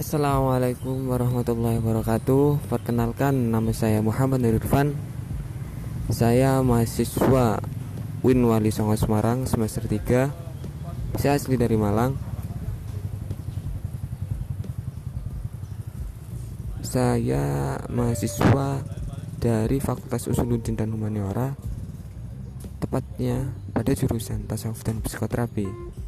Assalamualaikum warahmatullahi wabarakatuh. Perkenalkan nama saya Muhammad Irfan. Saya mahasiswa Win Wali Songo Semarang semester 3 Saya asli dari Malang. Saya mahasiswa dari Fakultas Usuluddin dan Humaniora Tepatnya pada jurusan tasawuf dan psikoterapi.